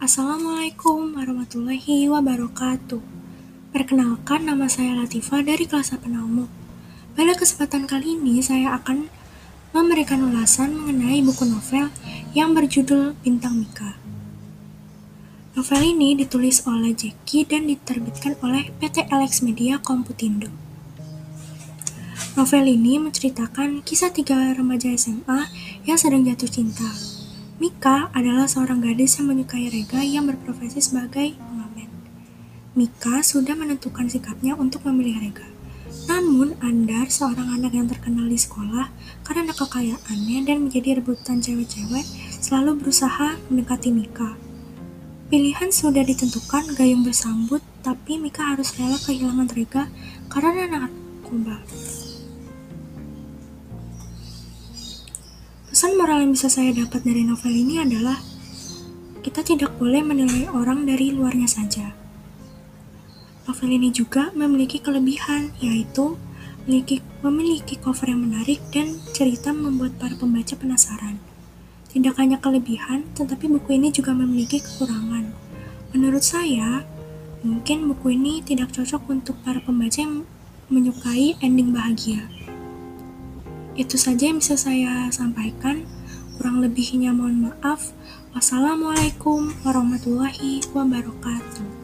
Assalamualaikum warahmatullahi wabarakatuh. Perkenalkan, nama saya Latifa dari kelas 8 Ilmu. Pada kesempatan kali ini, saya akan memberikan ulasan mengenai buku novel yang berjudul Bintang Mika. Novel ini ditulis oleh Jackie dan diterbitkan oleh PT Alex Media Komputindo. Novel ini menceritakan kisah tiga remaja SMA yang sedang jatuh cinta. Mika adalah seorang gadis yang menyukai Rega yang berprofesi sebagai pengamen. Mika sudah menentukan sikapnya untuk memilih Rega. Namun, Andar, seorang anak yang terkenal di sekolah karena kekayaannya dan menjadi rebutan cewek-cewek, selalu berusaha mendekati Mika. Pilihan sudah ditentukan, Gayung bersambut, tapi Mika harus rela kehilangan Rega karena narkoba. Pesan moral yang bisa saya dapat dari novel ini adalah kita tidak boleh menilai orang dari luarnya saja. Novel ini juga memiliki kelebihan, yaitu memiliki, memiliki cover yang menarik dan cerita membuat para pembaca penasaran. Tidak hanya kelebihan, tetapi buku ini juga memiliki kekurangan. Menurut saya, mungkin buku ini tidak cocok untuk para pembaca yang menyukai ending bahagia. Itu saja yang bisa saya sampaikan. Kurang lebihnya mohon maaf. Wassalamualaikum warahmatullahi wabarakatuh.